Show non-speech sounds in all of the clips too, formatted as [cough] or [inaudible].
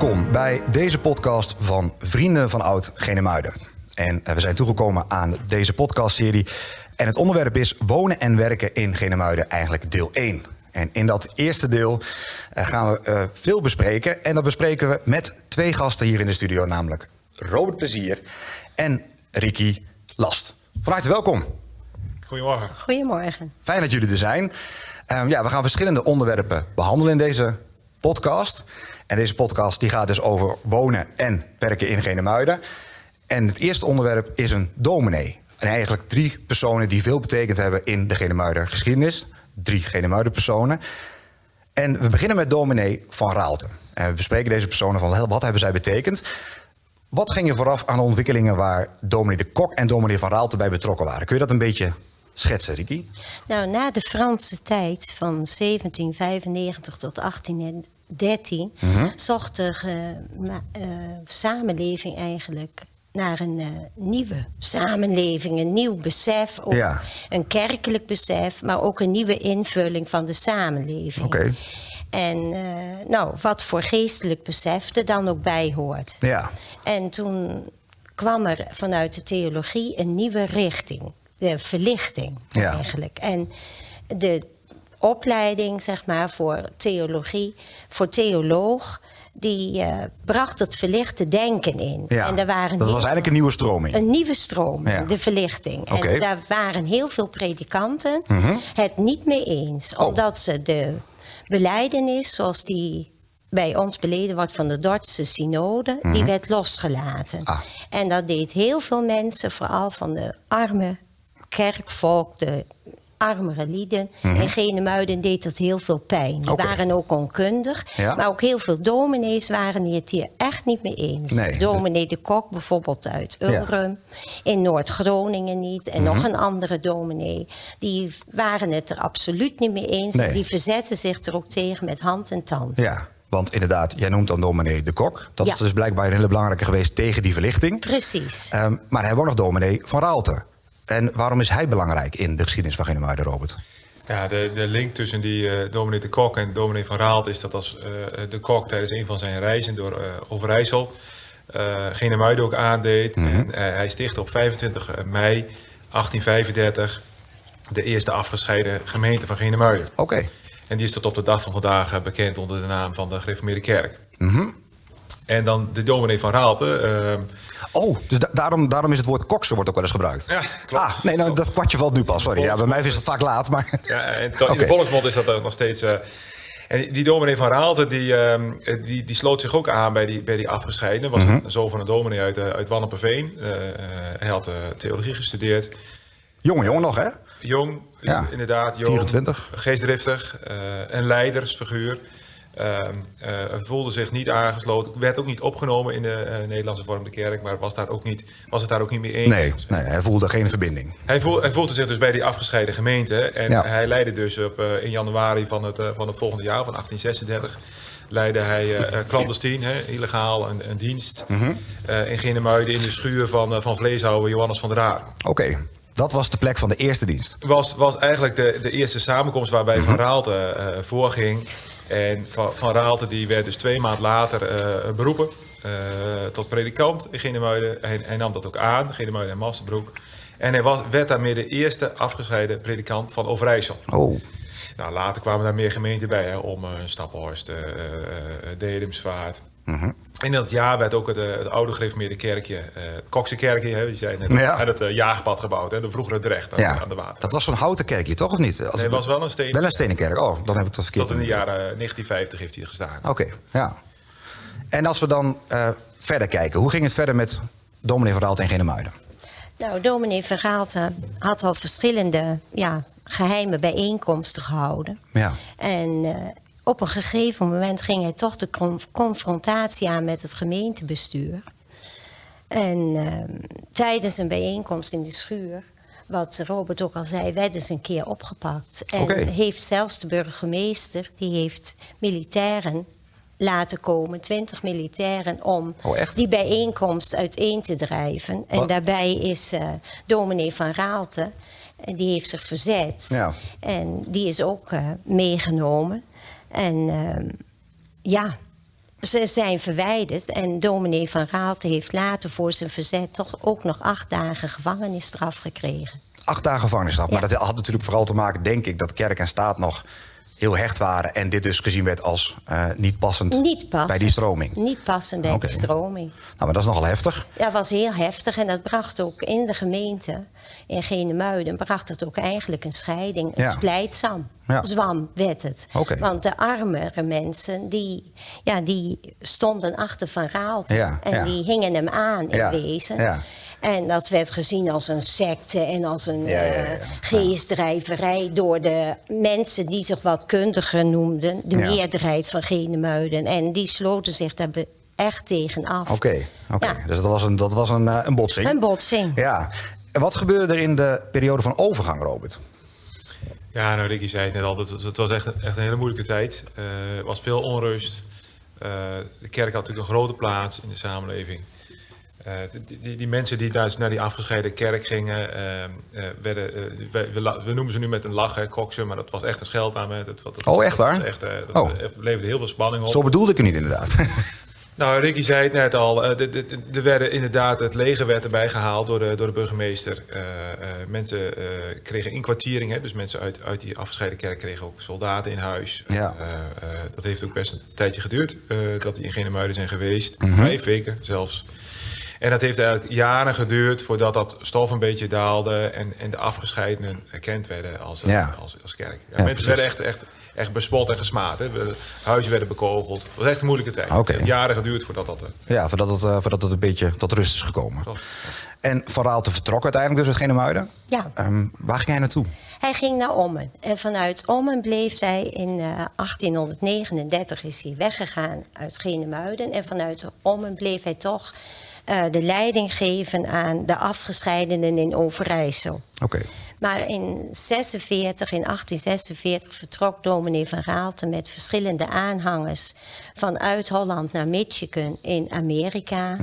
welkom bij deze podcast van Vrienden van Oud Genemuiden. En eh, we zijn toegekomen aan deze podcastserie. En het onderwerp is wonen en werken in Genemuiden, eigenlijk deel 1. En in dat eerste deel eh, gaan we uh, veel bespreken. En dat bespreken we met twee gasten hier in de studio, namelijk Robert Plezier en Ricky Last. Van harte welkom. Goedemorgen. Goedemorgen. Fijn dat jullie er zijn. Um, ja, we gaan verschillende onderwerpen behandelen in deze podcast. En deze podcast die gaat dus over wonen en werken in Genemuiden. En het eerste onderwerp is een dominee. En eigenlijk drie personen die veel betekend hebben in de Genemuider geschiedenis. Drie Genemuider personen. En we beginnen met dominee van Raalte. En we bespreken deze personen van wat hebben zij betekend. Wat ging er vooraf aan de ontwikkelingen waar dominee de Kok en dominee van Raalte bij betrokken waren? Kun je dat een beetje schetsen, Ricky? Nou, na de Franse tijd van 1795 tot 1813 mm-hmm. zocht de uh, samenleving eigenlijk naar een uh, nieuwe samenleving, een nieuw besef, ook ja. een kerkelijk besef, maar ook een nieuwe invulling van de samenleving. Okay. En uh, nou, wat voor geestelijk besef er dan ook bij hoort. Ja. En toen kwam er vanuit de theologie een nieuwe richting de verlichting ja. eigenlijk. En de opleiding, zeg maar, voor theologie, voor theoloog, die uh, bracht het verlichte denken in. Ja, en daar waren dat was eigenlijk een nieuwe stroming. Een nieuwe ja. de verlichting. Okay. En daar waren heel veel predikanten mm -hmm. het niet mee eens. Oh. Omdat ze de beleidenis, zoals die bij ons beleden wordt van de Dordtse synode, Mhm. die werd losgelaten. Ah. En dat deed heel veel mensen, vooral van de arme kerkvolk, de armere lieden. Mhm. In Genemuiden deed dat heel veel pijn. Die waren ook onkundig. Ja. Maar ook heel veel dominees waren het hier echt niet mee eens. Nee. Dominee de Kok bijvoorbeeld uit Ulrum. In Noord-Groningen niet. En Mhm. nog een andere dominee. Die waren het er absoluut niet mee eens. Nee. Die verzetten zich er ook tegen met hand en tand. Ja, want inderdaad, jij noemt dan dominee de Kok. Dat Ja. is dus blijkbaar een hele belangrijke geweest tegen die verlichting. Precies. Ehm, maar dan hebben we ook nog dominee van Raalte. En waarom is hij belangrijk in de geschiedenis van Genemuiden, Robert? Ja, de, de link tussen die dominee de Kok en dominee van Raalt is dat als eh, de Kok tijdens een van zijn reizen door eh, Overijssel eh Genemuiden ook aandeed. En eh, hij stichtte op 25 mei 1835 de eerste afgescheiden gemeente van Genemuiden. Oké. En die is tot op de dag van vandaag bekend onder de naam van de Gereformeerde Kerk. Mhm. En dan de dominee van Raalte. eh, Oh, dus da- daarom, daarom is het woord koksen wordt ook wel eens gebruikt. Ja, klopt. Ah, nee, nou, dat kwartje valt nu pas. Sorry, ja, bij mij is het vaak laat, maar... Ja, en in de volksmond is dat nog steeds. eh, en die dominee van Raalte, die, ehm, die, die sloot zich ook aan bij die, bij die afgescheiden. Was Mhm. een zoon van een dominee uit, eh, uit Wanneperveen. Eh, hij had theologie gestudeerd. Jongen, jongen nog, hè? Jong, Ja. inderdaad. Jong, 24. Geestdriftig. een leidersfiguur. Ehm, eh, voelde zich niet aangesloten. Werd ook niet opgenomen in de eh, Nederlandse vormde kerk. Maar was, daar ook niet, was het daar ook niet mee eens. Nee, nee, hij voelde geen verbinding. Hij, voel, hij voelde zich dus bij die afgescheiden gemeente. En Ja. hij leidde dus op, eh, in januari van het, van het volgende jaar, van 1836, leidde hij eh, clandestien, hè, illegaal, een, een dienst Mhm. eh, in Ginnemuiden in de schuur van, van vleeshouwer Johannes van der Haar. Oké, dat was de plek van de eerste dienst. Was, was eigenlijk de, de eerste samenkomst waarbij Mhm. Van Raalte voorging. En Van, van Raalte die werd dus twee maanden later eh, beroepen eh, tot predikant in Ginnemuiden. Hij, hij nam dat ook aan, Ginnemuiden en Masterbroek. En hij was, werd daarmee de eerste afgescheiden predikant van Overijssel. Oh, Nou, later kwamen daar meer gemeenten bij, hè, om eh Staphorst, eh, eh, Dedemsvaart. Mhm. In dat jaar werd ook het, eh, het oude gereformeerde kerkje, eh het Kokse kerkje, hè, die zijn net, Ja. aan het eh, jaagpad gebouwd, hè, de vroegere Drecht aan, ja. aan de water. Dat was zo'n houten kerkje, toch? Of niet? Als Nee, het was wel een steen. Wel een stenen kerk. Oh, dan heb ik dat verkeerd. Tot in de jaren 1950 heeft hij gestaan. Oké, ja. En als we dan eh, verder kijken. Hoe ging het verder met dominee van Raalte en Genemuiden? Nou, dominee Vergaalte had al verschillende ja, geheime bijeenkomsten gehouden. Ja. En eh, op een gegeven moment ging hij toch de con- confrontatie aan met het gemeentebestuur. En eh, tijdens een bijeenkomst in de schuur, wat Robert ook al zei, werden ze een keer opgepakt. En heeft zelfs de burgemeester, die heeft militairen laten komen, twintig militairen, om Oh, die bijeenkomst uiteen te drijven. En Wat? daarbij is eh, dominee van Raalte, en die heeft zich verzet. Ja. En die is ook eh, meegenomen. En ehm, ja, ze zijn verwijderd. En dominee van Raalte heeft later voor zijn verzet toch ook nog acht dagen gevangenisstraf gekregen. Acht dagen gevangenisstraf. Ja. Maar dat had natuurlijk vooral te maken, denk ik, dat kerk en staat nog heel hecht waren. En dit dus gezien werd als eh, niet passend Niet passend. bij die stroming. Niet passend bij Oké. die stroming. Nou, maar dat is nogal heftig. Ja, dat was heel heftig en dat bracht ook in de gemeente, in Genemuiden, bracht het ook eigenlijk een scheiding, een Ja. splijtsam. Ja. Zwam werd het. Want de armere mensen, die, ja, die stonden achter Van Raalte. Ja, en die hingen hem aan in Ja, wezen. En dat werd gezien als een secte en als een Ja, ja, ja, eh, geestdrijverij door de mensen die zich wat kundiger noemden. De Ja. meerderheid van Genemuiden. En die sloten zich daar echt tegen af. Oké, oké. Ja. dus dat was een, dat was een, eh, een botsing. Een botsing. Ja. En wat gebeurde er in de periode van overgang, Robert? Ja, nou Ricky zei het net al, het, was- echt, een- echt een hele moeilijke tijd. Eh, Er was veel onrust. Eh, de kerk had natuurlijk een grote plaats in de samenleving. Eh, die, die, die mensen die daar naar die afgescheiden kerk gingen, eh, eh, werden, eh, we, we, la- we noemen ze nu met een lach, hè, koksen, maar dat was echt een. Dat, dat, dat- Oh, echt waar? Dat, echt, dat Oh. leverde heel veel spanning op. Zo bedoelde ik het niet inderdaad. [laughs] Nou, Ricky zei het net al. Er werden inderdaad, het leger werd erbij gehaald door de, door de burgemeester. Mensen kregen inkwartiering. Hè, dus mensen uit, uit die afgescheiden kerk kregen ook soldaten in huis. Ja. Dat heeft ook best een tijdje geduurd. dat die in Genemuiden zijn geweest. Mhm. Vijf weken zelfs. En dat heeft eigenlijk jaren geduurd voordat dat stof een beetje daalde. En, en de afgescheidenen erkend werden als, Ja. als, als kerk. Ja, Ja, mensen precies. werden echt, echt, echt bespot en gesmaad. Hè. Huizen werden bekogeld. Het was echt een moeilijke tijd. Oké. Het heeft jaren geduurd voordat dat... eh, ja, voordat het, eh, voordat het een beetje tot rust is gekomen. Klopt. En Van Raalte vertrok uiteindelijk dus uit Genemuiden. Ja. Ehm, waar ging hij naartoe? Hij ging naar Ommen. En vanuit Ommen bleef hij in eh, 1839 is hij weggegaan uit Genemuiden. En vanuit Ommen bleef hij toch eh, de leiding geven aan de afgescheidenen in Overijssel. Oké. Maar in 46, in 1846 vertrok dominee van Raalte met verschillende aanhangers vanuit Holland naar Michigan in Amerika.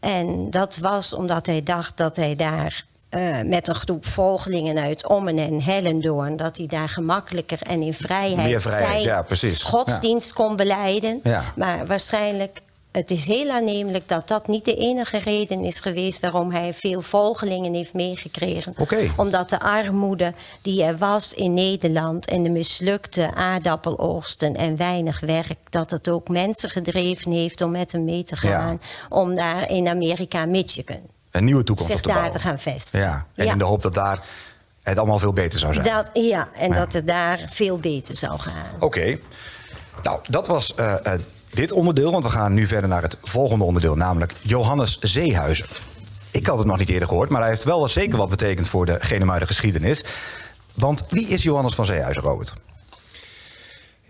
En dat was omdat hij dacht dat hij daar eh, met een groep volgelingen uit Ommen en Hellendoorn, dat hij daar gemakkelijker en in vrijheid, Meer vrijheid, zijn ja, precies. godsdienst kon beleiden. Ja. Maar waarschijnlijk, het is heel aannemelijk dat dat niet de enige reden is geweest waarom hij veel volgelingen heeft meegekregen. Omdat de armoede die er was in Nederland en de mislukte aardappeloogsten en weinig werk, dat het ook mensen gedreven heeft om met hem mee te gaan. Om daar in Amerika, Michigan, Een nieuwe toekomst zich te daar bouwen. te gaan vestigen. Ja, en Ja. in de hoop dat daar het allemaal veel beter zou zijn. Dat, ja, en Ja. dat het daar veel beter zou gaan. Oké. Nou, dat was eh, eh, dit onderdeel. Want we gaan nu verder naar het volgende onderdeel. Namelijk Johannes Zeehuizen. Ik had het nog niet eerder gehoord. Maar hij heeft wel wat zeker wat betekend voor de geschiedenis. Want wie is Johannes van Zeehuizen, Robert?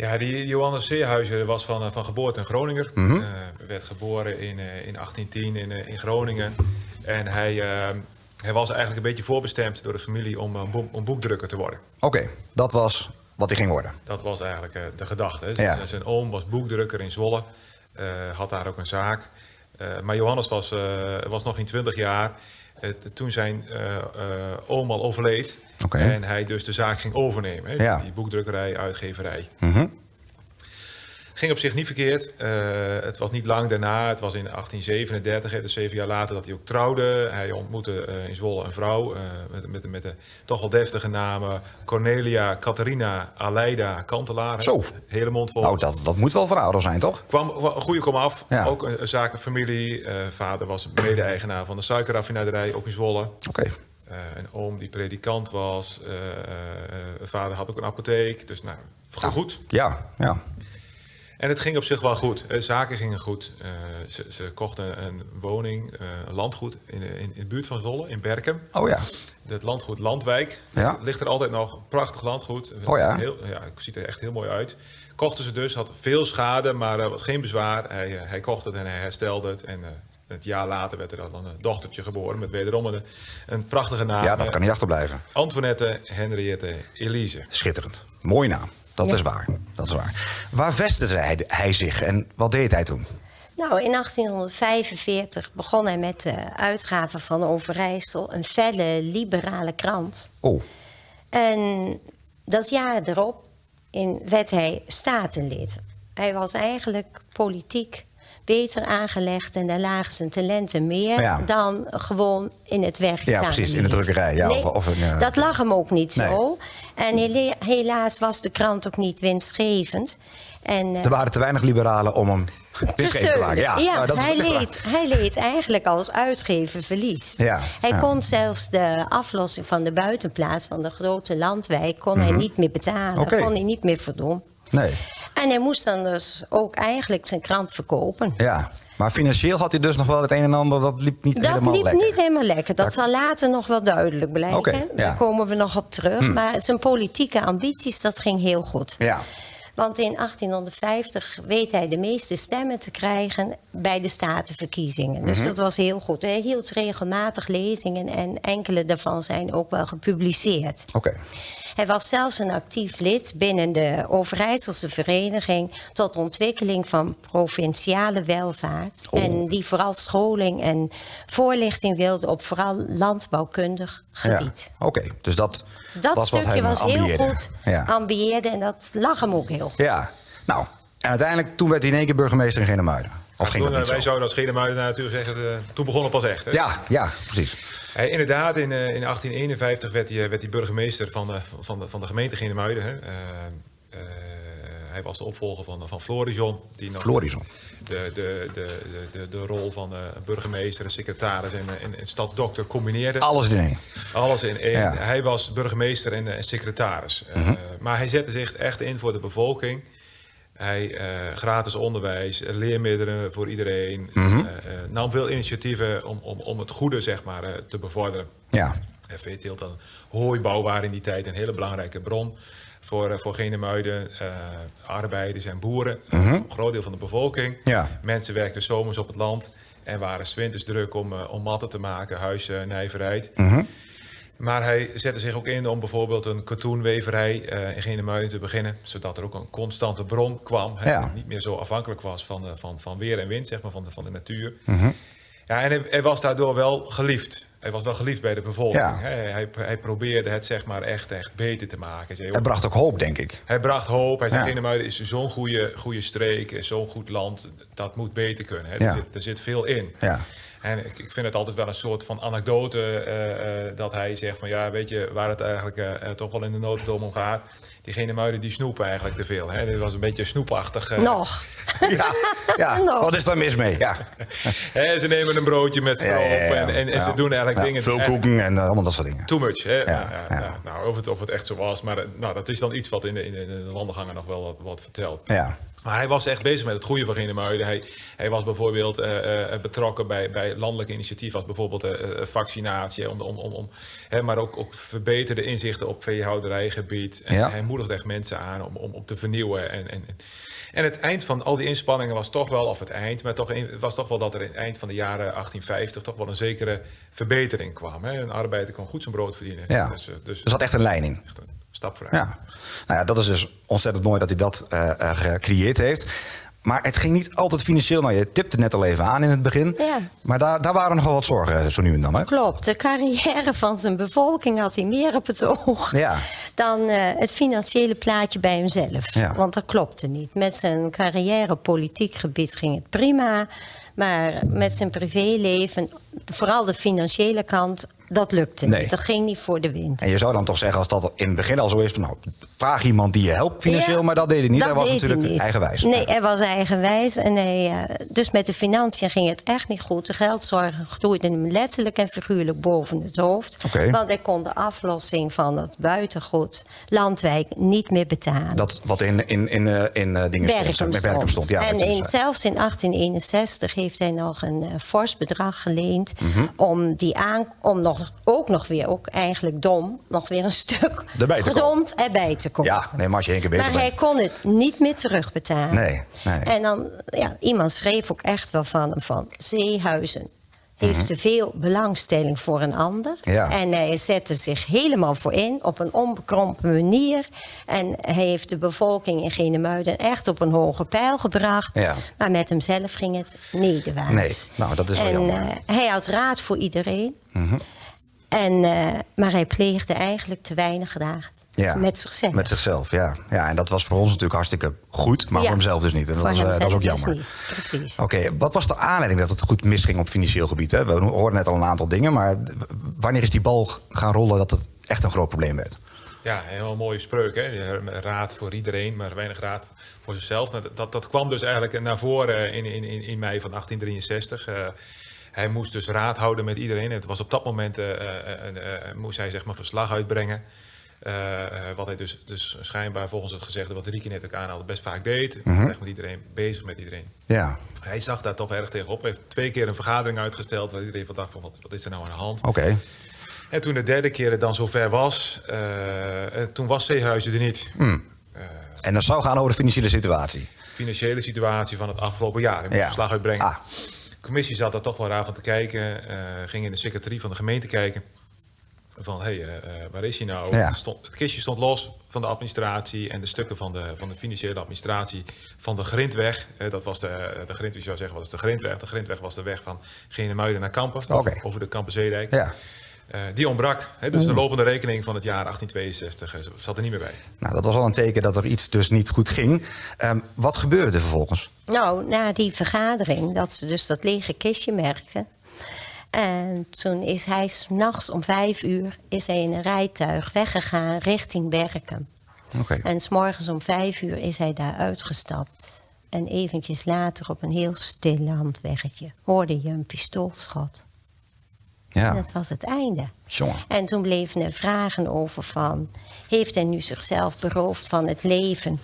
Ja, die Johannes Zeehuizen was van, eh, van geboorte een Groninger. Mhm. Eh, werd geboren in, eh, in 1810 in, in Groningen. En hij, hij was eigenlijk een beetje voorbestemd door de familie om, om boekdrukker te worden. Oké, dat was wat hij ging worden. Dat was eigenlijk eh, de gedachte. hè. Ja. Zijn, oom was boekdrukker in Zwolle. eh, had daar ook een zaak. Eh, maar Johannes was, was nog geen 20 jaar. toen zijn oom al overleed. En hij dus de zaak ging overnemen. Hè, Ja. Die boekdrukkerij, uitgeverij. Mhm. Ging op zich niet verkeerd. Eh, het was niet lang daarna. Het was in 1837, hè, dus zeven jaar later, dat hij ook trouwde. Hij ontmoette eh, in Zwolle een vrouw eh, met, met, met de toch wel deftige namen. Cornelia Catharina Aleida Kantelaar. Zo. Hele mond vol. Nou, dat, dat moet wel van ouders zijn, toch? Kwam een goede kom af. Ja. Ook een, een zakenfamilie. Vader was mede-eigenaar van de suikerraffinaderij, ook in Zwolle. Oké. Een oom die predikant was. Eh, vader had ook een apotheek. Dus nou, Nou, goed. Ja, ja. En het ging op zich wel goed. Eh, Zaken gingen goed. Eh, ze, ze kochten een woning, eh, een landgoed in, de- in, in de buurt van Zwolle, in Berkem. Oh ja. Het landgoed Landwijk. Ja. Ligt er altijd nog. Prachtig landgoed. Oh ja. Heel, ja, het ziet er echt heel mooi uit. Kochten ze dus, had veel schade, maar er was geen bezwaar. Hij, hij kocht het en hij herstelde het. En het jaar later werd er dan een dochtertje geboren met wederom een, een prachtige naam. Ja, dat kan niet achterblijven. Antoinette Henriette Elise. Schitterend. Mooie naam. Dat Ja. is waar. Dat is waar. Waar vestigde hij, hij zich en wat deed hij toen? Nou, in 1845 begon hij met de uitgave van Overijssel, een felle liberale krant. Oh, En dat jaar erop in, werd hij statenlid. hij was eigenlijk politiek beter aangelegd en daar lagen zijn talenten meer Ja. dan gewoon in het werk. Ja, precies, in de drukkerij, ja, Nee, of- of een, eh, dat lag hem ook niet Nee. zo. En helaas was de krant ook niet winstgevend. En, eh, Er waren te weinig liberalen om hem [laughs] te winstgevend te maken. Ja, Ja, dat hij, leed, hij leed eigenlijk als uitgever verlies. Ja, hij ja. kon zelfs de aflossing van de buitenplaats van de grote landwijk kon hij niet meer betalen. Mhm. Oké. Kon hij niet meer voldoen. Nee, En hij moest dan dus ook eigenlijk zijn krant verkopen. ja. Maar financieel had hij dus nog wel het een en ander. Dat liep niet Dat helemaal liep lekker. niet helemaal lekker. Dat zal later nog wel duidelijk blijken. Oké, ja. Daar komen we nog op terug. Maar zijn politieke ambities, dat ging heel goed. Ja. Want in 1850 weet hij de meeste stemmen te krijgen bij de statenverkiezingen. Mhm. Dus dat was heel goed. Hij hield regelmatig lezingen en enkele daarvan zijn ook wel gepubliceerd. Oké. Hij was zelfs een actief lid binnen de Overijsselse Vereniging tot ontwikkeling van provinciale welvaart. Oh. En die vooral scholing en voorlichting wilde op vooral landbouwkundig gebied. Ja. Oké, dus dat, Dat was wat stukje hij was heel goed Ja. ambieerde en dat lag hem ook heel goed. ja. Nou, en uiteindelijk toen werd hij in één keer burgemeester in Genemuiden. Of ging Toen, dat eh, niet wij zo? zouden als Gedemuiden natuurlijk zeggen, eh, toen begon het pas echt. Hè? Ja, ja, precies. Hij, inderdaad, in, eh, in 1851 werd hij, eh, werd hij burgemeester van de, van de, van de gemeente Genemuiden. Hè. Eh, eh, hij was de opvolger van, van Florison. Die nog Florison. De, de, de, de, de, rol van eh, burgemeester, en secretaris en, eh, en, en stadsdokter combineerde. Alles in één. Alles in één. Ja. Mhm. Hij was burgemeester en, eh, en secretaris. Eh, maar hij zette zich echt in voor de bevolking. Hij eh, gratis onderwijs, eh, leermiddelen voor iedereen. Mhm. eh, nam veel initiatieven om, om, om het goede zeg maar, te bevorderen. Ja. En veeteelt dan hooibouw waren in die tijd een hele belangrijke bron voor, voor Genemuiden, eh arbeiders en boeren. Een groot deel van de bevolking. Mhm. Ja. Mensen werkten zomers op het land en waren 's winters druk om, om matten te maken, huisnijverheid. Mhm. Maar hij zette zich ook in om bijvoorbeeld een katoenweverij eh in Genemuiden te beginnen. Zodat er ook een constante bron kwam. Ja. niet meer zo afhankelijk was van, eh, van, van weer en wind, zeg maar, van de, van de natuur. Mhm. Ja, en hij, hij was daardoor wel geliefd. Hij was wel geliefd bij de bevolking. Ja. Hij, hij probeerde het zeg maar echt, echt beter te maken. Hij, zei, Hij joh, bracht ook hoop, denk ik. hij bracht hoop. Hij zei, Ja. Is zo'n goede, goede streek, zo'n goed land. Dat moet beter kunnen. Hè. Ja. Er, zit, er zit veel in. Ja. En ik, ik vind het altijd wel een soort van anekdote eh, eh, dat hij zegt van ja, weet je, waar het eigenlijk eh, toch wel in de notendom om gaat. Diegene muiden die snoepen eigenlijk te veel. Hè? Dit was een beetje snoepachtig. eh. Nog. [laughs] Ja, ja. [laughs] Nou. wat is daar mis mee? Ja. [laughs] Hè, ze nemen een broodje met stroop Ja, ja, ja, en, en, en ja. ze doen eigenlijk Ja, dingen... Veel koeken en eh, allemaal dat soort dingen. Too much. Hè? Ja, Nou, ja, ja. nou, of, het, of het echt zo was. Maar eh, nou, dat is dan iets wat in de, in de, in de wandelgangen nog wel wat, wat vertelt. Ja. Maar hij was echt bezig met het goede van Genemuiden. Hij, hij was bijvoorbeeld eh, eh, betrokken bij, bij landelijke initiatieven... als bijvoorbeeld eh, eh, vaccinatie, om, om, om, om, hè, maar ook, ook verbeterde inzichten op veehouderijgebied. En Ja. hij moedigde echt mensen aan om, om, om te vernieuwen. En, en, en het eind van al die inspanningen was toch wel... of het eind, maar toch, een- was toch wel dat er in het eind van de jaren 1850... toch wel een zekere verbetering kwam. Hè? Een arbeider kon goed zijn brood verdienen. Ja. Dus, eh, dus Er zat echt een lijn in. echt een stap vooruit. Ja. Nou ja, dat is dus ontzettend mooi dat hij dat eh, eh, gecreëerd heeft. Maar het ging niet altijd financieel. Nou, je tipte net al even aan in het begin. Ja. Maar daar, daar waren nog wel wat zorgen eh, zo nu en dan. Hè? Klopt, de carrière van zijn bevolking had hij meer op het oog Ja. dan eh, het financiële plaatje bij hemzelf. Ja. Want dat klopte niet. Met zijn carrière op politiek gebied ging het prima. Maar met zijn privéleven, vooral de financiële kant, dat lukte Nee. niet. Dat ging niet voor de wind. En je zou dan toch zeggen, als dat in het begin al zo is... Van, nou, vraag iemand die je helpt financieel, Ja, maar dat deed hij niet. dat hij was natuurlijk eigenwijs. Nee, hij was eigenwijs. En hij, eh, dus met de financiën ging het echt niet goed. De geldzorgen groeiden hem letterlijk en figuurlijk boven het hoofd. Want hij kon de aflossing van het buitengoed Landwijk niet meer betalen. Dat wat in, in, in, eh, in eh, dingen stond, met Werkum stond. Ja, en in, zelfs in 1861 heeft hij nog een fors bedrag geleend. Mhm. om, die aan, om nog, ook nog weer, ook eigenlijk dom, nog weer een stuk Erbij grond erbij te komen. ja, nee, maar als je één keer bezig Maar hij kon het niet meer terugbetalen. Nee, nee. En dan, ja, iemand schreef ook echt wel van hem van Zeehuizen heeft te veel belangstelling voor een ander. Mhm. Ja. En hij zette zich helemaal voor in op een onbekrompen manier. En hij heeft de bevolking in Genemuiden echt op een hoge pijl gebracht. Ja. Maar met hemzelf ging het nederwaarts. Nee, nou, dat is wel en, jammer. Mhm. eh, hij had raad voor iedereen. En, eh, maar hij pleegde eigenlijk te weinig. Ja, Met zichzelf. Met zichzelf, ja. ja. En dat was voor ons natuurlijk hartstikke goed, maar Ja. voor hemzelf dus niet. En dat, was, eh, dat is ook jammer. dus niet. Precies. Oké, wat was de aanleiding dat het goed misging op financieel gebied? Hè? We hoorden net al een aantal dingen, maar wanneer is die bal gaan rollen dat het echt een groot probleem werd? Ja, een heel mooie spreuk. Hè? Raad voor iedereen, maar weinig raad voor zichzelf. Nou, Dat, dat kwam dus eigenlijk naar voren in, in, in, in mei van 1863. Eh, hij moest dus raad houden met iedereen. Het was op dat moment, eh, eh, eh, moest hij zeg maar verslag uitbrengen. Wat hij dus, dus schijnbaar volgens het gezegde wat Rieke net ook aanhaalde, best vaak deed. Echt met iedereen, bezig met iedereen. Ja, Hij zag daar toch erg tegenop. Hij heeft twee keer een vergadering uitgesteld waar iedereen van dacht van wat, wat is er nou aan de hand. oké. En toen de derde keer het dan zover was, toen was Zeehuizen er niet. En dat zou gaan over de financiële situatie. Financiële situatie van het afgelopen jaar. Ik moet Ja. verslag uitbrengen. Ah. De commissie zat daar toch wel raar van te kijken. eh, ging in de secretarie van de gemeente kijken. Van, hé, hey, eh, eh, waar is hij nou? Ja. Het, stond, het kistje stond los van de administratie en de stukken van de, van de financiële administratie van de Grindweg. dat was de, de Grind, wie zou zeggen, wat is de Grindweg? De Grindweg was de weg van Genemuiden naar Kampen, over, de Kampenzeedijk. Ja. Eh, die ontbrak. Hè, dus de lopende rekening van het jaar 1862 eh, zat er niet meer bij. Nou, dat was al een teken dat er iets dus niet goed ging. Ehm, wat gebeurde er vervolgens? Nou, na die vergadering, dat ze dus dat lege kistje merkten. En toen is hij s'nachts om vijf uur is hij in een rijtuig weggegaan richting Werken. Oké. En s'morgens om vijf uur is hij daar uitgestapt. En eventjes later op een heel stil landweggetje hoorde je een pistoolschot. En Ja, dat was het einde. jongen. En toen bleven er vragen over van... heeft hij nu zichzelf beroofd van het leven?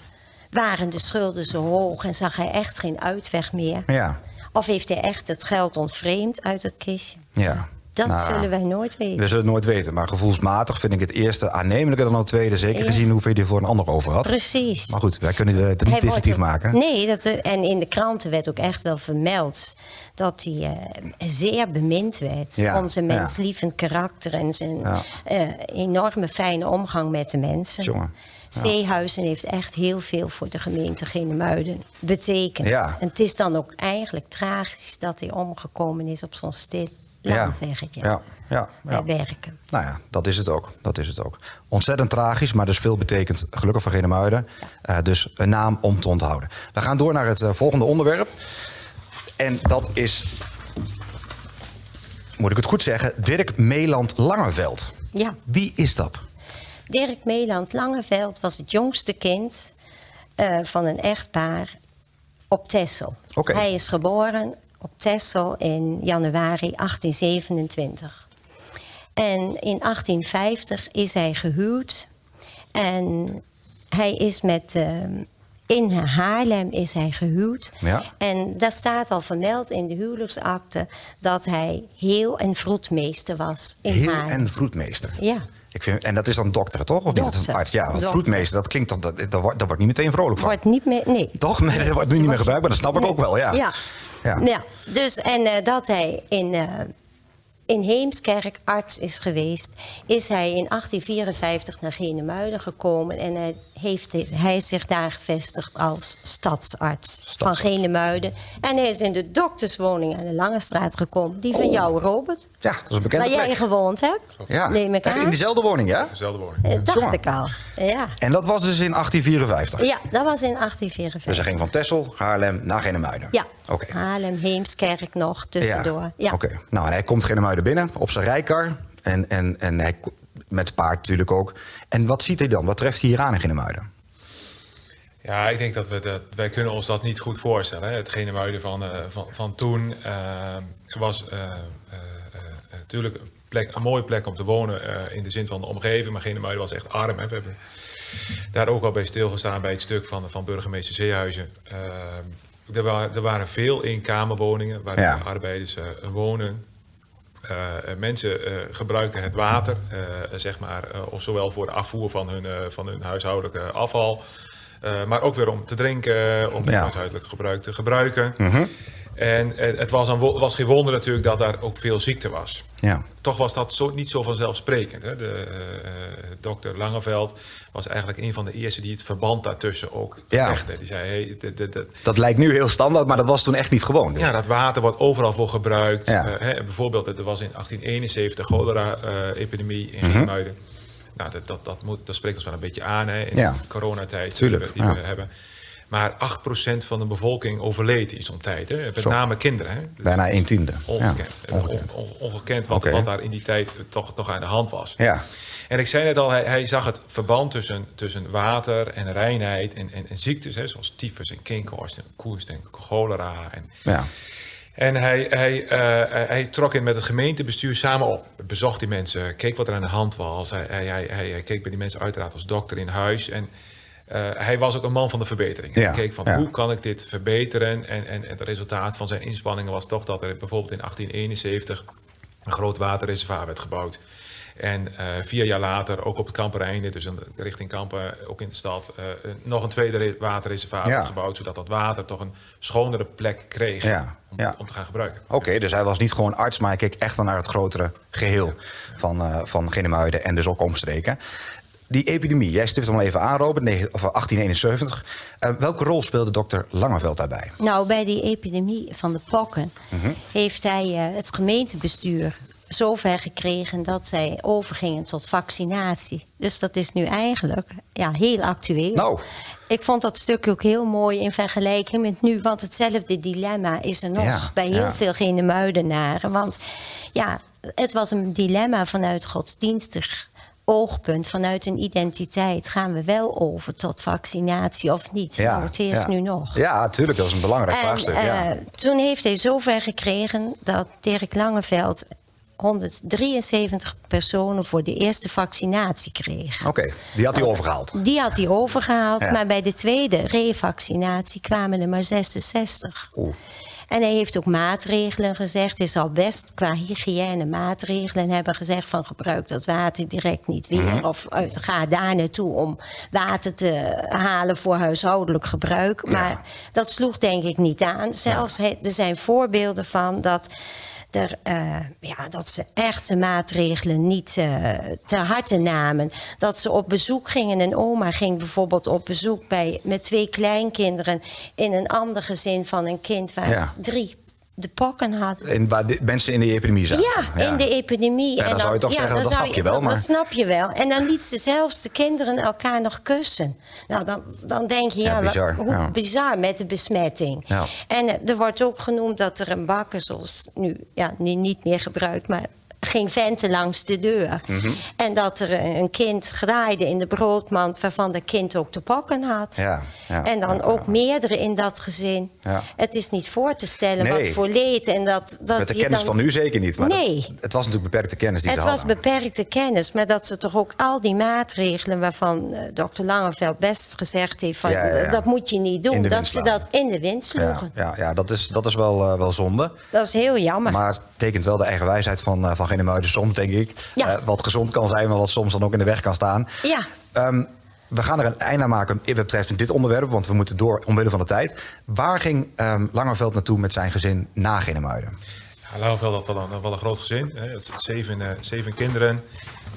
Waren de schulden zo hoog en zag hij echt geen uitweg meer? Ja, Of heeft hij echt het geld ontvreemd uit het kistje? ja. Dat Nou, zullen wij nooit weten. We zullen het nooit weten, maar gevoelsmatig vind ik het eerste aannemelijker dan het tweede. Zeker Ja. gezien hoeveel je er voor een ander over had. Precies. Maar goed, wij kunnen het niet Hij wordt definitief ook- maken. Nee, dat, en in de kranten werd ook echt wel vermeld dat hij eh, zeer bemind werd. Ja, om zijn ja. menslievend karakter en zijn eh, enorme fijne omgang met de mensen. Jongen, ja. Zeehuizen heeft echt heel veel voor de gemeente Genemuiden betekend. Ja. En het is dan ook eigenlijk tragisch dat hij omgekomen is op zo'n stil Ja. Ja, ja, ja. Bij werken. Nou ja, dat is het ook. Dat is het ook. Ontzettend tragisch, maar dus veel betekent gelukkig voor Genemuiden. Eh dus een naam om te onthouden. We gaan door naar het eh, volgende onderwerp. En dat is, moet ik het goed zeggen, Dirk Meeland Langeveld. Ja. Wie is dat? Dirk Meeland Langeveld was het jongste kind eh, van een echtpaar op Texel. Oké. Hij is geboren op Texel in januari 1827. En in 1850 is hij gehuwd. En hij is met... eh, in Haarlem is hij gehuwd. Ja. En daar staat al vermeld in de huwelijksakte... dat hij heel en vroedmeester was in Heel Haarlem. en vroedmeester. Ja. Ik vind, en dat is dan dokter, toch? Of niet? Dat is een Dokter. arts. Ja, want Dokter. vroedmeester, dat klinkt dan, dat, dat, wordt, daar wordt niet meteen vrolijk van. Wordt niet meer... Nee. Toch? Nee, dat wordt nu niet meer gebruikt, maar dat snap ik ook wel, ja. Ja. Ja. Dus, en eh, dat hij in, eh, in Heemskerk arts is geweest, is hij in 1854 naar Genemuiden gekomen. En hij, heeft, hij zich daar gevestigd als stadsarts, van. Genemuiden. En hij is in de dokterswoning aan de Lange Straat gekomen. Die van jou, Robert. Ja, dat is een bekende Waar jij plek. gewoond hebt, Ja. neem ik Echt aan. In diezelfde woning, ja? Dezelfde woning. Eh, dacht ik al. Ja. En dat was dus in 1854. ja, dat was in 1854. Dus hij ging van Texel, Haarlem naar Genemuiden. Ja, Oké. Haarlem, Heemskerk nog tussendoor. Ja. Oké. Nou, en hij komt Genemuiden binnen op zijn rijkar. En, en, en hij, met paard natuurlijk ook. En wat ziet hij dan? Wat treft hij hier aan in Genemuiden? Ja, ik denk dat we dat, wij kunnen ons dat niet goed voorstellen. Hè. Het Genemuiden van, eh, van, van toen eh, was eh, natuurlijk een, plek, een mooie plek om te wonen in de zin van de omgeving. Maar Genemuiden was echt arm. Hè. We hebben daar ook al bij stilgestaan bij het stuk van, van burgemeester Zeehuizen. Eh, er, wa- er waren veel eenkamerwoningen waar Ja. arbeiders wonen. Eh, eh, mensen eh, gebruikten het water, zeg maar, of zowel voor de afvoer van hun, van hun huishoudelijke afval, maar ook weer om te drinken, om Ja. voor huishoudelijk gebruik te gebruiken. En eh, het was, een, was geen wonder natuurlijk dat daar ook veel ziekte was. Ja. Toch was dat zo, niet zo vanzelfsprekend. Hè? De, eh, dokter Langeveld was eigenlijk een van de eerste die het verband daartussen ook Ja. legde. Die zei, hey, Dat lijkt nu heel standaard, maar dat was toen echt niet gewoon. Dus. ja, dat water wordt overal voor gebruikt. Ja. Eh, hè, bijvoorbeeld, er was in 1871 cholera-epidemie in. Geermuiden. Nou, dat, dat, dat, moet, dat spreekt ons wel een beetje aan hè, in Ja. de coronatijd Tuurlijk, die, we, die we hebben. Maar 8% van de bevolking overleed in zo'n tijd. Hè. Met Zo. name kinderen. Hè. Bijna een tiende. Ongekend. Ja, ongekend. On- on- ongekend wat, Oké. wat daar in die tijd toch nog aan de hand was. Ja. En ik zei net al, hij, hij zag het verband tussen, tussen water en reinheid en, en, en ziektes, hè, zoals tyfus en kinkhoorst en koerst en cholera. En, Ja. en hij, hij, eh, hij trok in met het gemeentebestuur samen op. Bezocht die mensen, keek wat er aan de hand was. Hij, hij, hij- hij keek bij die mensen uiteraard als dokter in huis. En eh, hij was ook een man van de verbetering. Ja, Hij keek van ja. hoe kan ik dit verbeteren? En, en het resultaat van zijn inspanningen was toch dat er bijvoorbeeld in 1871 een groot waterreservoir werd gebouwd. En eh, vier jaar later, ook op het Kampereinde, dus in- richting Kampen, ook in de stad, eh, nog een tweede re- waterreservoir Ja. werd gebouwd, zodat dat water toch een schonere plek kreeg Ja, om, ja. om te gaan gebruiken. Oké, dus hij was niet gewoon arts, maar hij keek echt wel naar het grotere geheel van, eh van Genemuiden en dus ook omstreken. Die epidemie, jij stipt hem al even aan, Robert, negen- of 1871. Eh, welke rol speelde dokter Langeveld daarbij? Nou, bij die epidemie van de pokken Mhm. heeft hij eh, het gemeentebestuur zover gekregen dat zij overgingen tot vaccinatie. Dus dat is nu eigenlijk ja, heel actueel. Nou. Ik vond dat stuk ook heel mooi in vergelijking met nu. Want hetzelfde dilemma is er nog Ja, bij heel ja. veel Genemuidenaren. Want ja, het was een dilemma vanuit godsdienstig oogpunt, vanuit een identiteit. Gaan we wel over tot vaccinatie of niet? nou, het eerst ja. nu nog. Ja, natuurlijk, dat is een belangrijk En, vraagstuk. eh, ja. Toen heeft hij zover gekregen dat Dirk Langeveld 173 personen voor de eerste vaccinatie kreeg. Oké, die had hij overgehaald. Die had hij overgehaald, Ja. maar bij de tweede revaccinatie kwamen er maar 66. Oeh. En hij heeft ook maatregelen gezegd. Hij zal best qua hygiëne maatregelen hebben gezegd van gebruik dat water direct niet weer. Mhm. Of uit, ga daar naartoe om water te halen voor huishoudelijk gebruik. Maar dat sloeg denk ik niet aan. Zelfs he- er zijn voorbeelden van dat. Er, eh, ja, dat ze echt zijn maatregelen niet eh ter harte namen. Dat ze op bezoek gingen. Een oma ging bijvoorbeeld op bezoek bij, met twee kleinkinderen in een ander gezin van een kind waar Ja. drie de pokken had. En waar de mensen in die epidemie zaten. Ja, in de epidemie. Ja, dan zou je toch zeggen, dat snap je wel, maar- dat snap je wel. En dan liet ze zelfs de kinderen elkaar nog kussen. Nou, dan, dan denk je, Ja, bizar, wat- hoe bizar met de besmetting. Ja. En eh, er wordt ook genoemd dat er een bakker, zoals nu ja, nu niet meer gebruikt, maar ging venten langs de deur. Mhm. En dat er een kind graaide in de broodmand waarvan de kind ook te pakken had. Ja, ja, en dan ja, ook meerdere in dat gezin. Ja. Het is niet voor te stellen Nee. wat voor leed. En dat, dat Met de kennis dan- van nu zeker niet. Maar Nee. dat- het was natuurlijk beperkte kennis die het ze was hadden. beperkte kennis, maar dat ze toch ook al die maatregelen waarvan eh, dokter Langeveld best gezegd heeft van eh, dat moet je niet doen, dat wind ze dat in de wind sloegen. ja, ja, dat is, dat is wel, eh, wel zonde. Dat is heel jammer. Maar het tekent wel de eigen wijsheid van, van Genemuiden soms, denk ik. Ja. Eh, wat gezond kan zijn, maar wat soms dan ook in de weg kan staan. Ja. Ehm, we gaan er een einde aan maken wat betreft dit onderwerp, want we moeten door omwille van de tijd. Waar ging ehm Langerveld naartoe met zijn gezin na Genemuiden? Ja, Lauwveld had wel een, wel een groot gezin. Hè. Zeven, eh, zeven kinderen.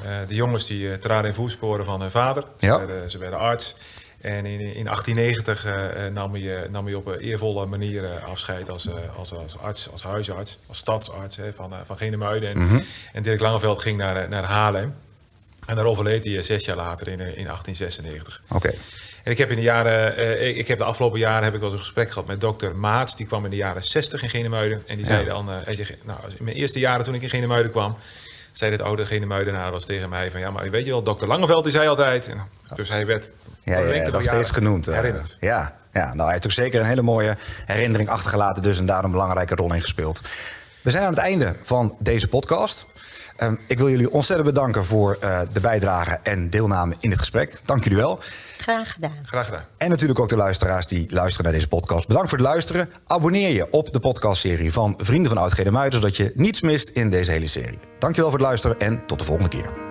Eh, de jongens die traden in voetsporen van hun vader. Ze, Ja. werden, ze werden arts. En in, in 1890 eh, eh, nam, hij, eh, nam hij op een eervolle manier afscheid als, als, als arts, als huisarts, als stadsarts hè, van, van Genemuiden. En, en Dirk Langeveld ging naar, naar Haarlem. En daar overleed hij zes jaar later in, in 1896. Oké. En ik heb in de jaren, ik- heb de afgelopen jaren heb ik wel eens een gesprek gehad met dokter Maats. Die kwam in de jaren 60 in Genemuiden. En die zei dan, hij zegt, nou, in mijn eerste jaren toen ik in Genemuiden kwam, zei dit oude Genemuidenaar was tegen mij van, ja, maar weet je wel, dokter Langeveld die zei altijd. En, dus hij werd Ja, ja, ja, nog steeds genoemd. eh, Herinnerd. ja, ja, nou, hij heeft ook zeker een hele mooie herinnering achtergelaten, dus en daar een belangrijke rol in gespeeld. We zijn aan het einde van deze podcast. Ehm, ik wil jullie ontzettend bedanken voor eh, de bijdrage en deelname in dit gesprek. Dank jullie wel. Graag gedaan. Graag gedaan. En natuurlijk ook de luisteraars die luisteren naar deze podcast. Bedankt voor het luisteren. Abonneer je op de podcastserie van Vrienden van Oud Genemuiden, zodat je niets mist in deze hele serie. Dankjewel voor het luisteren en tot de volgende keer.